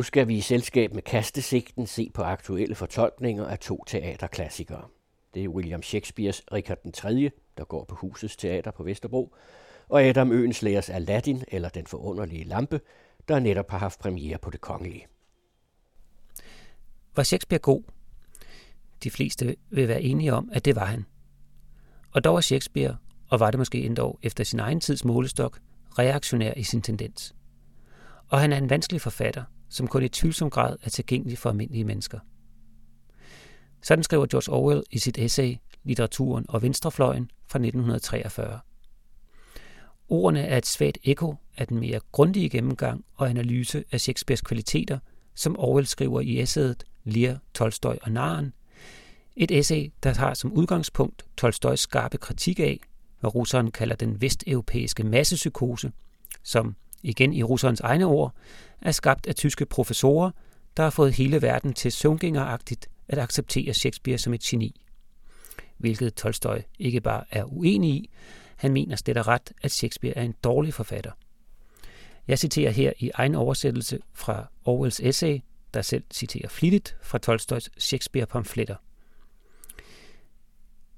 Nu skal vi i selskab med kastesigten se på aktuelle fortolkninger af to teaterklassikere. Det er William Shakespeares Richard den 3., der går på Husets Teater på Vesterbro, og Adam Øens Læres Aladdin eller Den forunderlige lampe, der netop har haft premiere på det kongelige. Var Shakespeare god? De fleste vil være enige om, at det var han. Og dog er Shakespeare, og var det måske endda efter sin egen tids målestok, reaktionær i sin tendens. Og han er en vanskelig forfatter, som kun i tvivlsom grad er tilgængelig for almindelige mennesker. Sådan skriver George Orwell i sit essay Litteraturen og Venstrefløjen fra 1943. Ordene er et svagt ekko af den mere grundige gennemgang og analyse af Shakespeares kvaliteter, som Orwell skriver i essayet Lear, Tolstoy og Naren. Et essay, der har som udgangspunkt Tolstoys skarpe kritik af, hvad russeren kalder den vesteuropæiske massepsykose, som, igen i russerens egne ord, er skabt af tyske professorer, der har fået hele verden til søvngængeragtigt at acceptere Shakespeare som et geni. Hvilket Tolstoy ikke bare er uenig i, han mener slet og ret, at Shakespeare er en dårlig forfatter. Jeg citerer her i egen oversættelse fra Orwells essay, der selv citerer flittigt fra Tolstoys Shakespeare-pamfletter.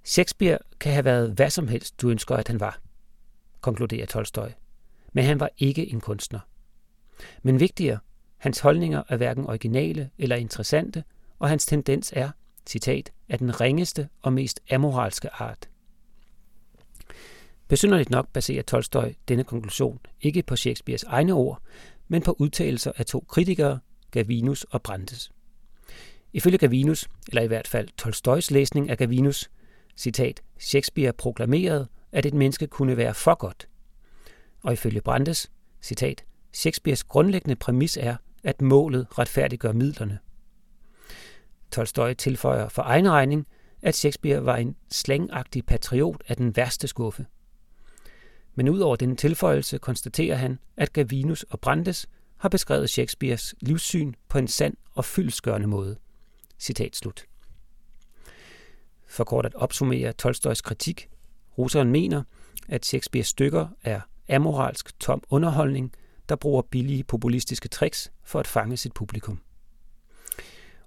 Shakespeare kan have været hvad som helst, du ønsker, at han var, konkluderer Tolstoy. Men han var ikke en kunstner. Men vigtigere, hans holdninger er hverken originale eller interessante, og hans tendens er, citat, af den ringeste og mest amoralske art. Besynderligt nok baserer Tolstoy denne konklusion ikke på Shakespeares egne ord, men på udtalelser af to kritikere, Gavinus og Brandes. Ifølge Gavinus, eller i hvert fald Tolstoys læsning af Gavinus, citat, Shakespeare proklamerede, at et menneske kunne være for godt. Og ifølge Brandes, citat, Shakespeares grundlæggende præmis er, at målet retfærdiggør midlerne. Tolstoy tilføjer for egen regning, at Shakespeare var en slangagtig patriot af den værste skuffe. Men udover denne tilføjelse konstaterer han, at Gavinus og Brandes har beskrevet Shakespeares livssyn på en sand og fyldskørende måde. Citat slut. For kort at opsummere Tolstoys kritik, russeren mener, at Shakespeares stykker er amoralsk tom underholdning, der bruger billige populistiske tricks for at fange sit publikum.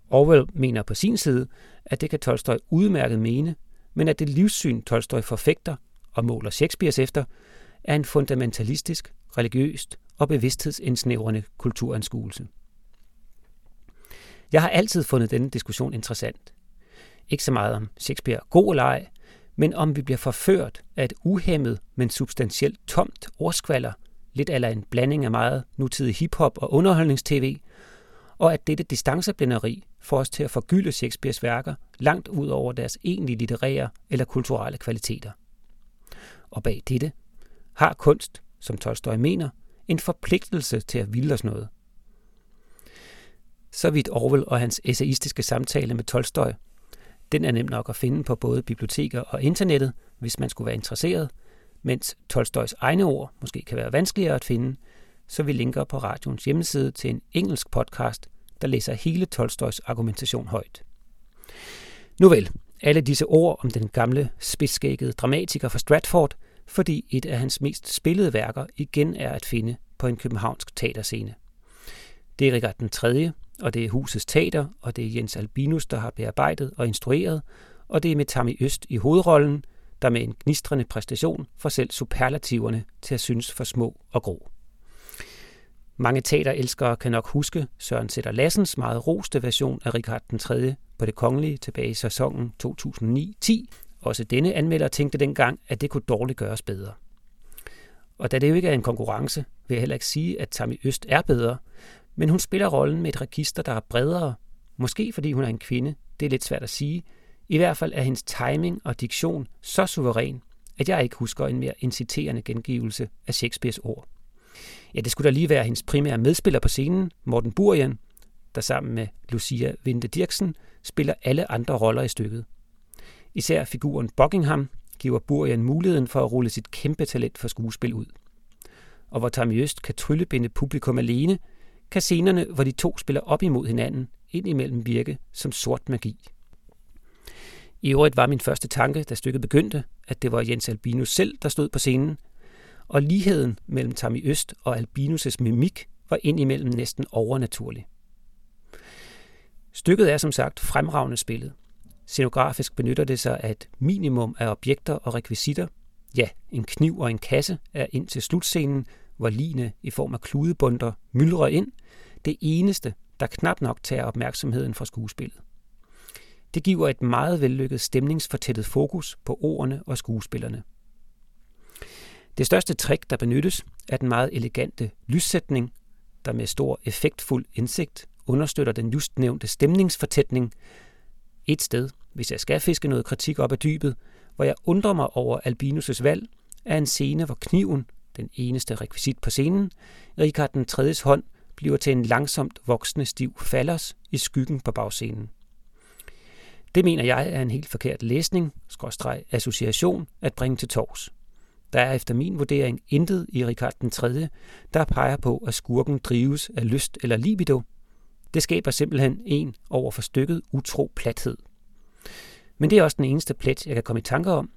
Orwell mener på sin side, at det kan Tolstoy udmærket mene, men at det livssyn Tolstoy forfægter og måler Shakespeares efter, er en fundamentalistisk, religiøst og bevidsthedsindsnævrende kulturanskuelse. Jeg har altid fundet denne diskussion interessant. Ikke så meget om Shakespeare god eller ej, men om vi bliver forført af et uhemmet, men substantielt tomt ordskvaller, lidt eller en blanding af meget nutidig hiphop og underholdningstv, og at dette distanceblænderi får os til at forgylde Shakespeares værker langt ud over deres egentlige litterære eller kulturelle kvaliteter. Og bag dette har kunst, som Tolstoy mener, en forpligtelse til at vilde os noget. Så vidt Orwell og hans essayistiske samtale med Tolstoy. Den er nem nok at finde på både biblioteker og internettet, hvis man skulle være interesseret, mens Tolstøjs egne ord måske kan være vanskeligere at finde, så vi linker på radioens hjemmeside til en engelsk podcast, der læser hele Tolstøjs argumentation højt. Nu vel, alle disse ord om den gamle spidsskækkede dramatiker fra Stratford fordi et af hans mest spillede værker igen er at finde på en københavnsk teaterscene. Det er Richard den 3., og det er Husets Teater, og det er Jens Albinus, der har bearbejdet og instrueret, og det er med Tammy Øst i hovedrollen, der med en gnistrende præstation får selv superlativerne til at synes for små og grå. Mange teaterelskere kan nok huske Søren Sætter Lassens meget roste version af Richard den 3. på det kongelige tilbage i sæsonen 2009-10, også denne anmelder tænkte dengang, at det kunne dårligt gøres bedre. Og da det jo ikke er en konkurrence, vil jeg heller ikke sige, at Tammy Øst er bedre, men hun spiller rollen med et register, der er bredere. Måske fordi hun er en kvinde, det er lidt svært at sige. I hvert fald er hendes timing og diktion så suveræn, at jeg ikke husker en mere inciterende gengivelse af Shakespeares ord. Ja, det skulle da lige være hendes primære medspiller på scenen, Morten Burian, der sammen med Lucia Vinde Dirksen spiller alle andre roller i stykket. Især figuren Buckingham giver Burian muligheden for at rulle sit kæmpe talent for skuespil ud. Og hvor Tammy Øst kan tryllebinde publikum alene, kan scenerne, hvor de to spiller op imod hinanden, indimellem virke som sort magi. I øvrigt var min første tanke, da stykket begyndte, at det var Jens Albinus selv, der stod på scenen, og ligheden mellem Tammy Øst og Albinus' mimik var indimellem næsten overnaturlig. Stykket er som sagt fremragende spillet. Scenografisk benytter det sig af et minimum af objekter og rekvisitter. Ja, en kniv og en kasse er ind til slutscenen, hvor line i form af kludebunder myldrer ind. Det eneste, der knap nok tager opmærksomheden fra skuespillet. Det giver et meget vellykket stemningsfortættet fokus på ordene og skuespillerne. Det største trick, der benyttes, er den meget elegante lyssætning, der med stor effektfuld indsigt understøtter den just nævnte stemningsfortætning. Et sted, hvis jeg skal fiske noget kritik op af dybet, hvor jeg undrer mig over Albinus' valg, er en scene, hvor kniven, den eneste rekvisit på scenen, Richard den 3. hånd, bliver til en langsomt voksende stiv fallers i skyggen på bagscenen. Det mener jeg er en helt forkert læsning, skråstreg association, at bringe til tors. Der er efter min vurdering intet i Richard den 3., der peger på, at skurken drives af lyst eller libido. Det skaber simpelthen en over for stykket utro plathed. Men det er også den eneste plet, jeg kan komme i tanke om.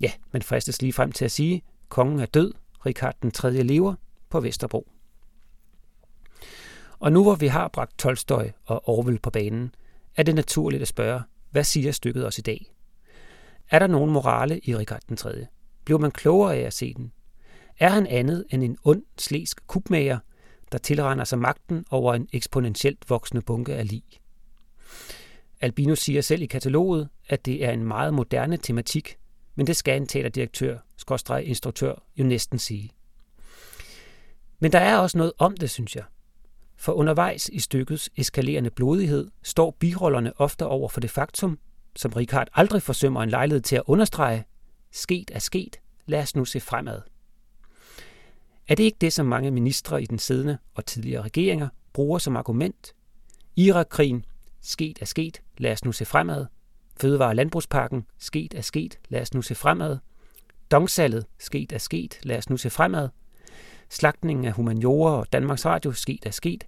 Ja, man fristes lige frem til at sige, kongen er død, Richard den 3. lever på Vesterbro. Og nu hvor vi har bragt Tolstøj og Orwell på banen, er det naturligt at spørge, hvad siger stykket os i dag? Er der nogen morale i Richard den 3.? Bliver man klogere af at se den? Er han andet end en ond, slæsk kubmager, der tilregner sig magten over en eksponentielt voksende bunke af lig? Albino siger selv i kataloget, at det er en meget moderne tematik, men det skal en teaterdirektør, skorstræk instruktør, jo næsten sige. Men der er også noget om det, synes jeg. For undervejs i stykkets eskalerende blodighed står birollerne ofte over for det faktum, som Richard aldrig forsømmer en lejlighed til at understrege, sket er sket, lad os nu se fremad. Er det ikke det, som mange ministre i den siddende og tidligere regeringer bruger som argument? Irakkrigen, sket er sket, lad os nu se fremad. Fødevare- og landbrugspakken, sket er sket, lad os nu se fremad. Dongsalget, sket er sket, lad os nu se fremad. Slagtningen af humaniora og Danmarks Radio, sket er sket.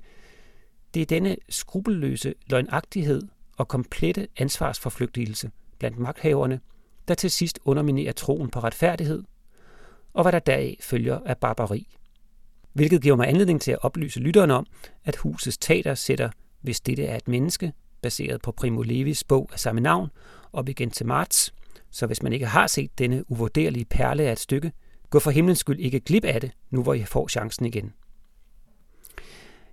Det er denne skrupelløse løgnagtighed og komplette ansvarsforflygtigelse blandt magthaverne, der til sidst underminerer troen på retfærdighed, og hvad der deraf følger af barbari. Hvilket giver mig anledning til at oplyse lytteren om, at husets teater sætter, hvis dette er et menneske, baseret på Primo Levis bog af samme navn, op igen til marts. Så hvis man ikke har set denne uvurderlige perle af et stykke, gå for himlens skyld ikke glip af det, nu hvor I får chancen igen.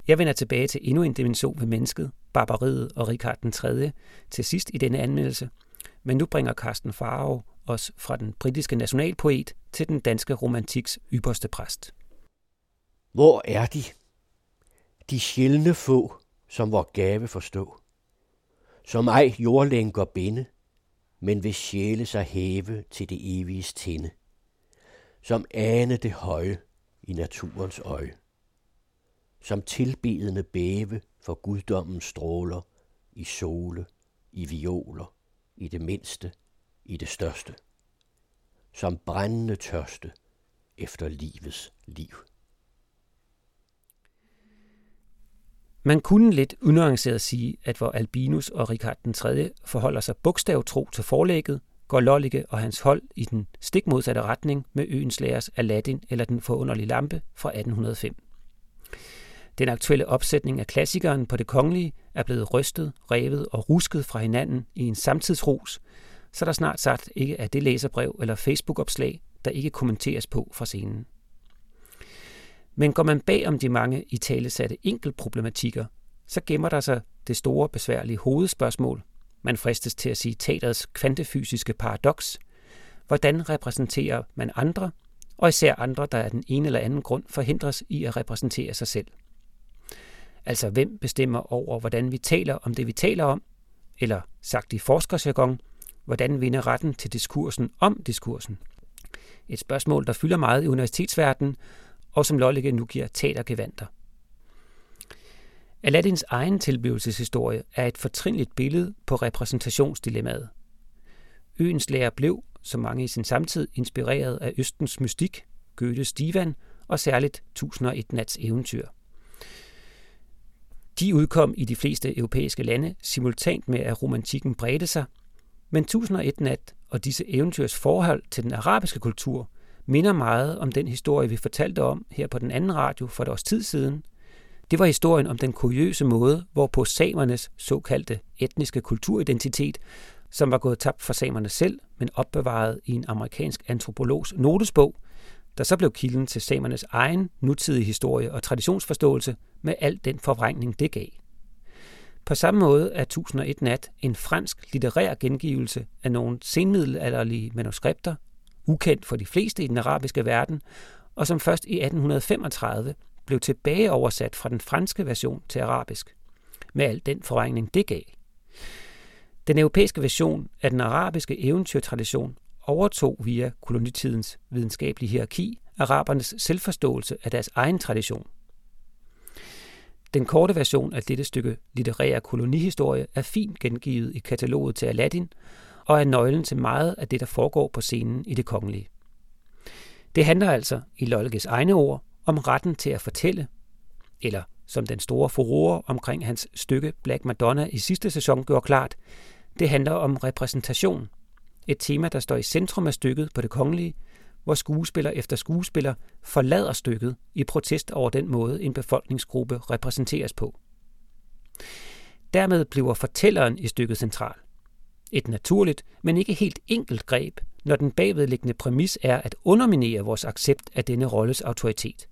Jeg vender tilbage til endnu en dimension ved mennesket, barbariet og Richard den 3. til sidst i denne anmeldelse, men nu bringer Carsten Farov os fra den britiske nationalpoet til den danske romantiks ypperste præst. Hvor er de? De sjældne få, som vor gave forstå. Som ej jordlænker binde, men vil sjæle sig hæve til det evige tinde. Som ane det høje i naturens øje. Som tilbedende bæve for guddommens stråler i sole, i violer, i det mindste, i det største. Som brændende tørste efter livets liv. Man kunne lidt unuanceret sige, at hvor Albinus og Richard den 3. forholder sig bogstavtro til forlægget, går Lollige og hans hold i den stik modsatte retning med øens lærers Aladdin eller den forunderlige lampe fra 1805. Den aktuelle opsætning af klassikeren på det kongelige er blevet rystet, revet og rusket fra hinanden i en samtidsrus, så der snart sagt ikke er det læserbrev eller Facebook-opslag, der ikke kommenteres på fra scenen. Men går man bag om de mange i talesatte enkeltproblematikker, så gemmer der sig det store besværlige hovedspørgsmål. Man fristes til at sige teaterets kvantefysiske paradoks. Hvordan repræsenterer man andre, og især andre, der af den ene eller anden grund forhindres i at repræsentere sig selv? Altså hvem bestemmer over, hvordan vi taler om det, vi taler om? Eller sagt i forskersjargon, hvordan vinde retten til diskursen om diskursen? Et spørgsmål, der fylder meget i universitetsverdenen, og som Lollike nu giver teatergevanter. Aladdins egen tilblivelseshistorie er et fortrinligt billede på repræsentationsdilemmaet. Øens lærer blev, som mange i sin samtid, inspireret af Østens mystik, Goethes divan og særligt 1001 nats eventyr. De udkom i de fleste europæiske lande simultant med, at romantikken bredte sig, men 1001 nat og disse eventyrs forhold til den arabiske kultur minder meget om den historie, vi fortalte om her på den anden radio for et års tid siden, Det var historien om den kuriøse måde, hvorpå samernes såkaldte etniske kulturidentitet, som var gået tabt for samerne selv, men opbevaret i en amerikansk antropologs notesbog, der så blev kilden til samernes egen nutidige historie og traditionsforståelse med al den forvrængning, det gav. På samme måde er 1001 Nat en fransk litterær gengivelse af nogle senmiddelalderlige manuskripter, ukendt for de fleste i den arabiske verden, og som først i 1835 blev tilbage oversat fra den franske version til arabisk, med al den forregning det gav. Den europæiske version af den arabiske eventyrtradition overtog via kolonitidens videnskabelige hierarki arabernes selvforståelse af deres egen tradition. Den korte version af dette stykke litterære kolonihistorie er fint gengivet i kataloget til Aladdin og er nøglen til meget af det, der foregår på scenen i det kongelige. Det handler altså, i Lolkes egne ord, om retten til at fortælle, eller som den store furore omkring hans stykke Black Madonna i sidste sæson gjorde klart, det handler om repræsentation. Et tema, der står i centrum af stykket på det kongelige, hvor skuespiller efter skuespiller forlader stykket i protest over den måde, en befolkningsgruppe repræsenteres på. Dermed bliver fortælleren i stykket central. Et naturligt, men ikke helt enkelt greb, når den bagvedliggende præmis er at underminere vores accept af denne rolles autoritet.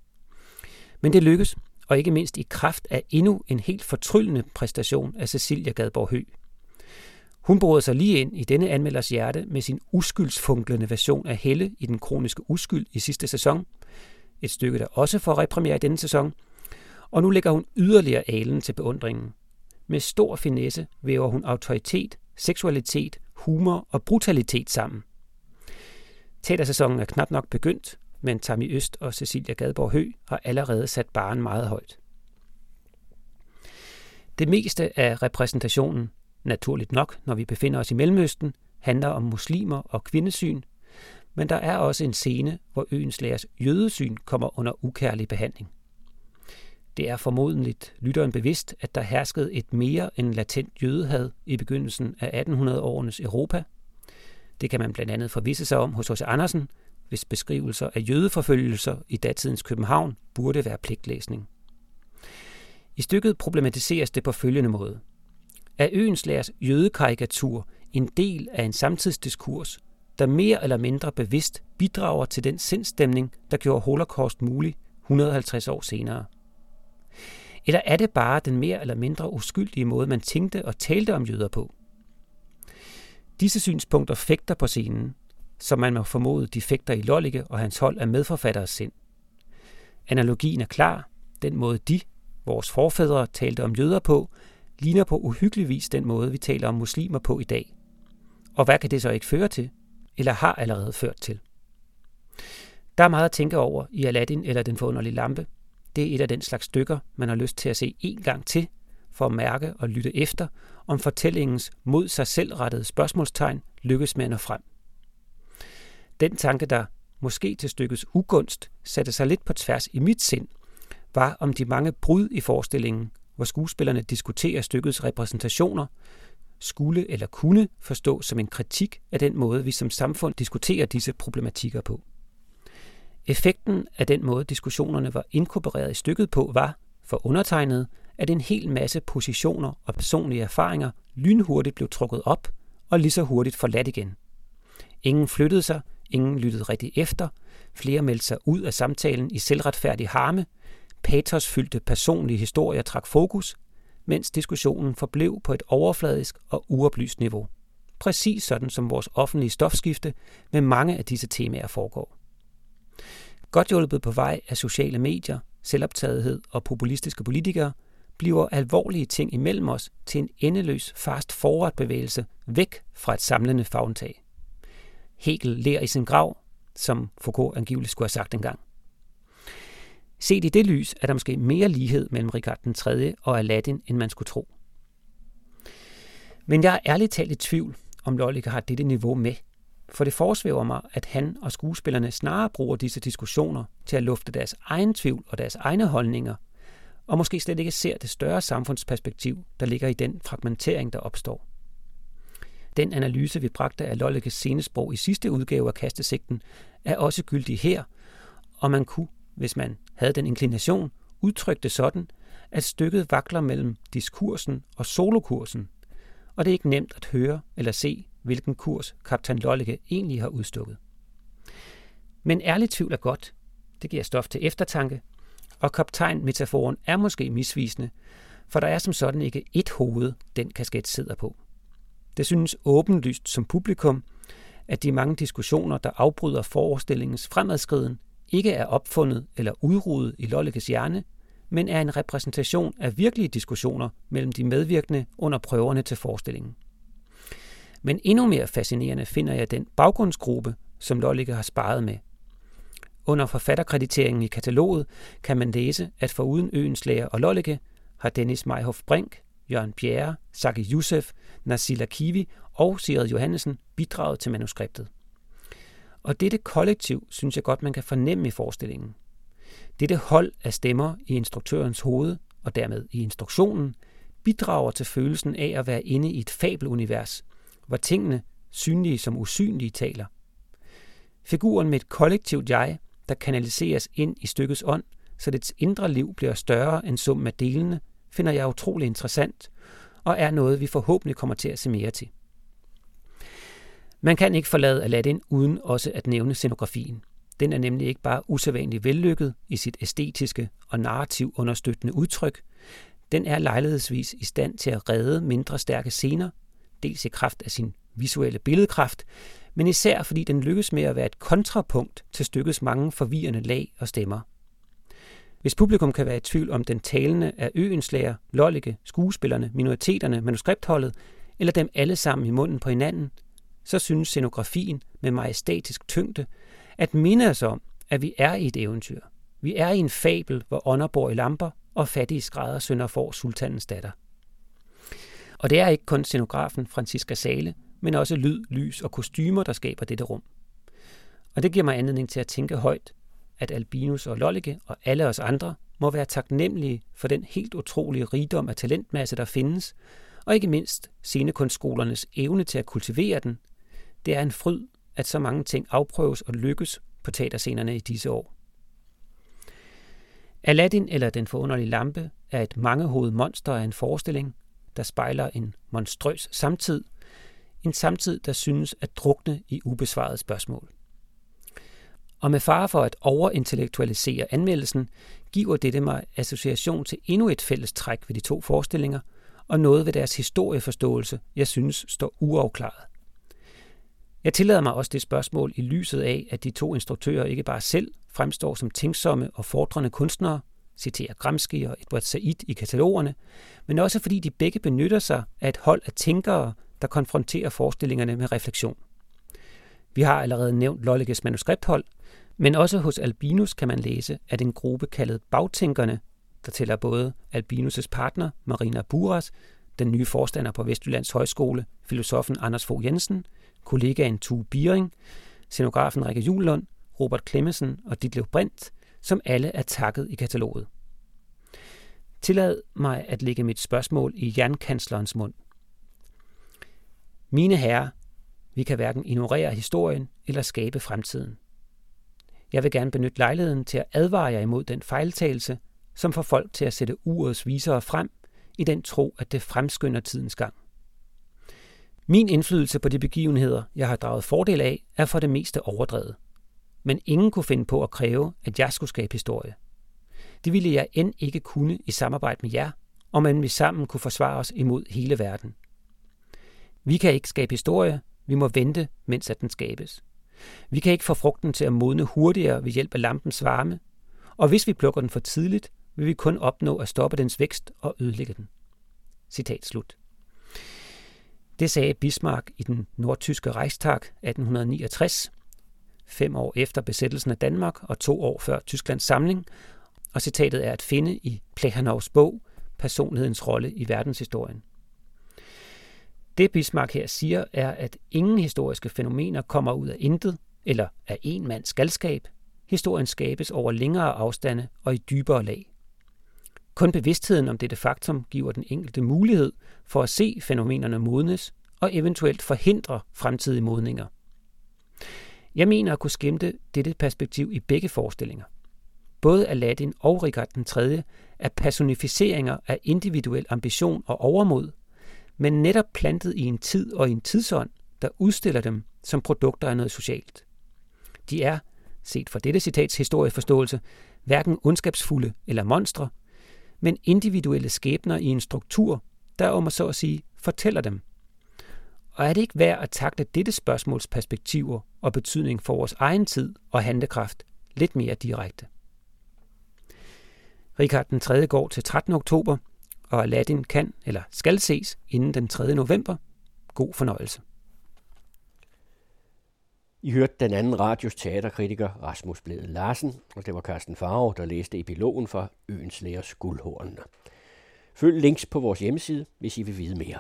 Men det lykkes, og ikke mindst i kraft af endnu en helt fortryllende præstation af Cecilia Gadborg Hø. Hun brød sig lige ind i denne anmelders hjerte med sin uskyldsfunklende version af Helle i Den kroniske uskyld i sidste sæson. Et stykke, der også får repremiere i denne sæson. Og nu lægger hun yderligere alen til beundringen. Med stor finesse væver hun autoritet, seksualitet, humor og brutalitet sammen. Teatersæsonen er knap nok begyndt, men Tammy Øst og Cecilia Gadborg Hø har allerede sat baren meget højt. Det meste af repræsentationen naturligt nok, når vi befinder os i Mellemøsten, handler om muslimer og kvindesyn, men der er også en scene, hvor øens lærers jødesyn kommer under ukærlig behandling. Det er formodentligt lytteren bevidst, at der herskede et mere end latent jødehad i begyndelsen af 1800-årenes Europa. Det kan man blandt andet forvisse sig om hos H.C. Andersen, hvis beskrivelser af jødeforfølgelser i datidens København burde være pligtlæsning. I stykket problematiseres det på følgende måde – er øens lærers jødekarikatur en del af en samtidsdiskurs, der mere eller mindre bevidst bidrager til den sindstemning, der gjorde holocaust mulig 150 år senere? Eller er det bare den mere eller mindre uskyldige måde, man tænkte og talte om jøder på? Disse synspunkter fægter på scenen, som man må formode de fægter i Lollike og hans hold af medforfatteres sind. Analogien er klar. Den måde de, vores forfædre, talte om jøder på, ligner på uhyggelig vis den måde, vi taler om muslimer på i dag. Og hvad kan det så ikke føre til, eller har allerede ført til? Der er meget at tænke over i Aladdin eller Den forunderlige lampe. Det er et af den slags stykker, man har lyst til at se en gang til, for at mærke og lytte efter, om fortællingens mod sig selv rettede spørgsmålstegn lykkes med at nå frem. Den tanke, der måske til stykkets ugunst satte sig lidt på tværs i mit sind, var om de mange brud i forestillingen hvor skuespillerne diskuterer stykkets repræsentationer, skulle eller kunne forstås som en kritik af den måde, vi som samfund diskuterer disse problematikker på. Effekten af den måde, diskussionerne var inkorporeret i stykket på, var, for undertegnet, at en hel masse positioner og personlige erfaringer lynhurtigt blev trukket op og lige så hurtigt forladt igen. Ingen flyttede sig, ingen lyttede rigtig efter, flere meldte sig ud af samtalen i selvretfærdig harme, patosfyldte personlige historier trak fokus, mens diskussionen forblev på et overfladisk og uoplyst niveau. Præcis sådan som vores offentlige stofskifte med mange af disse temaer foregår. Godt hjulpet på vej af sociale medier, selvoptagethed og populistiske politikere, bliver alvorlige ting imellem os til en endeløs fast forward bevægelse væk fra et samlende fagntag. Hegel lærer i sin grav, som Foucault angiveligt skulle have sagt engang. Set i det lys er der måske mere lighed mellem Richard den 3. og Aladdin, end man skulle tro. Men jeg er ærligt talt i tvivl, om Lolliger har dette niveau med. For det forsvæver mig, at han og skuespillerne snarere bruger disse diskussioner til at lufte deres egen tvivl og deres egne holdninger, og måske slet ikke ser det større samfundsperspektiv, der ligger i den fragmentering, der opstår. Den analyse, vi bragte af Lollekes scenesprog i sidste udgave af Kastesigten, er også gyldig her, og man kunne hvis man havde den inklination, udtrykte sådan, at stykket vakler mellem diskursen og solokursen, og det er ikke nemt at høre eller se, hvilken kurs kaptajn Lollike egentlig har udstukket. Men ærlig tvivl er godt. Det giver stof til eftertanke, og kaptajn-metaforen er måske misvisende, for der er som sådan ikke ét hoved, den kasket sidder på. Det synes åbenlyst som publikum, at de mange diskussioner, der afbryder forestillingens fremadskriden, ikke er opfundet eller udrudet i Lollekes hjerne, men er en repræsentation af virkelige diskussioner mellem de medvirkende under prøverne til forestillingen. Men endnu mere fascinerende finder jeg den baggrundsgruppe, som Lollike har sparet med. Under forfatterkrediteringen i kataloget kan man læse, at foruden Øens Lærer og Lollike har Dennis Meihoff Brink, Jørgen Bjerre, Saki Youssef, Nasila Kivi og Sigrid Johannesen bidraget til manuskriptet. Og dette kollektiv synes jeg godt, man kan fornemme i forestillingen. Dette hold af stemmer i instruktørens hoved, og dermed i instruktionen, bidrager til følelsen af at være inde i et fabelunivers, hvor tingene, synlige som usynlige, taler. Figuren med et kollektivt jeg, der kanaliseres ind i stykkets ånd, så dets indre liv bliver større end summen af delene, finder jeg utrolig interessant, og er noget, vi forhåbentlig kommer til at se mere til. Man kan ikke forlade Aladdin uden også at nævne scenografien. Den er nemlig ikke bare usædvanligt vellykket i sit æstetiske og narrativ understøttende udtryk. Den er lejlighedsvis i stand til at redde mindre stærke scener, dels i kraft af sin visuelle billedkraft, men især fordi den lykkes med at være et kontrapunkt til stykkets mange forvirrende lag og stemmer. Hvis publikum kan være i tvivl om den talende af øens lærer, lollike, skuespillerne, minoriteterne, manuskriptholdet, eller dem alle sammen i munden på hinanden, så synes scenografien med majestatisk tyngde at minde os om, at vi er i et eventyr. Vi er i en fabel, hvor ånder bor i lamper, og fattige skrædder sønder får sultanens datter. Og det er ikke kun scenografen Franziska Sale, men også lyd, lys og kostymer, der skaber dette rum. Og det giver mig anledning til at tænke højt, at Albinus og Lollike og alle os andre må være taknemmelige for den helt utrolige rigdom af talentmasse, der findes, og ikke mindst scenekunstskolernes evne til at kultivere den. Det er en fryd, at så mange ting afprøves og lykkes på teaterscenerne i disse år. Aladdin eller Den forunderlige lampe er et mangehovedet monster af en forestilling, der spejler en monstrøs samtid, en samtid, der synes at drukne i ubesvarede spørgsmål. Og med fare for at overintellektualisere anmeldelsen, giver dette mig association til endnu et fælles træk ved de to forestillinger, og noget ved deres historieforståelse, jeg synes står uafklaret. Jeg tillader mig også det spørgsmål i lyset af, at de to instruktører ikke bare selv fremstår som tænksomme og fordrende kunstnere, citerer Gramsci og Edward Said i katalogerne, men også fordi de begge benytter sig af et hold af tænkere, der konfronterer forestillingerne med refleksion. Vi har allerede nævnt Lolleges manuskripthold, men også hos Albinus kan man læse, at en gruppe kaldet Bagtænkerne, der tæller både Albinus' partner, Marina Buras, den nye forstander på Vestjyllands Højskole, filosofen Anders Fogh Jensen, kollegaen Tue Biering, scenografen Rikke Julund, Robert Klemmensen og Ditlev Brindt, som alle er takket i kataloget. Tillad mig at lægge mit spørgsmål i jernkanslerens mund. Mine herrer, vi kan hverken ignorere historien eller skabe fremtiden. Jeg vil gerne benytte lejligheden til at advare jer imod den fejltagelse, som får folk til at sætte urets visere frem i den tro, at det fremskynder tidens gang. Min indflydelse på de begivenheder, jeg har draget fordel af, er for det meste overdrevet. Men ingen kunne finde på at kræve, at jeg skulle skabe historie. Det ville jeg end ikke kunne i samarbejde med jer, og man vi sammen kunne forsvare os imod hele verden. Vi kan ikke skabe historie, vi må vente, mens at den skabes. Vi kan ikke få frugten til at modne hurtigere ved hjælp af lampens varme, og hvis vi plukker den for tidligt, vil vi kun opnå at stoppe dens vækst og ødelægge den. Citat slut. Det sagde Bismarck i den nordtyske Reichstag 1869, fem år efter besættelsen af Danmark og to år før Tysklands samling, og citatet er at finde i Plechanovs bog Personlighedens rolle i verdenshistorien. Det Bismarck her siger, er, at ingen historiske fænomener kommer ud af intet eller af en mands galskab. Historien skabes over længere afstande og i dybere lag. Kun bevidstheden om dette faktum giver den enkelte mulighed for at se fænomenerne modnes og eventuelt forhindre fremtidige modninger. Jeg mener at kunne skimte dette perspektiv i begge forestillinger. både Aladdin og Richard den 3. er personificeringer af individuel ambition og overmod, men netop plantet i en tid og en tidsånd, der udstiller dem som produkter af noget socialt. De er, set fra dette citats historieforståelse, hverken ondskabsfulde eller monstre, men individuelle skæbner i en struktur, der om at så at sige fortæller dem. Og er det ikke værd at takle dette spørgsmåls perspektiver og betydning for vores egen tid og handlekraft lidt mere direkte? Richard den 3. går til 13. oktober, og Aladdin kan eller skal ses inden den 3. november. God fornøjelse. I hørte den anden radios teaterkritiker Rasmus Blede Larsen, og det var Carsten Farve, der læste epilogen for Øens Lægers Guldhornene. Følg links på vores hjemmeside, hvis I vil vide mere.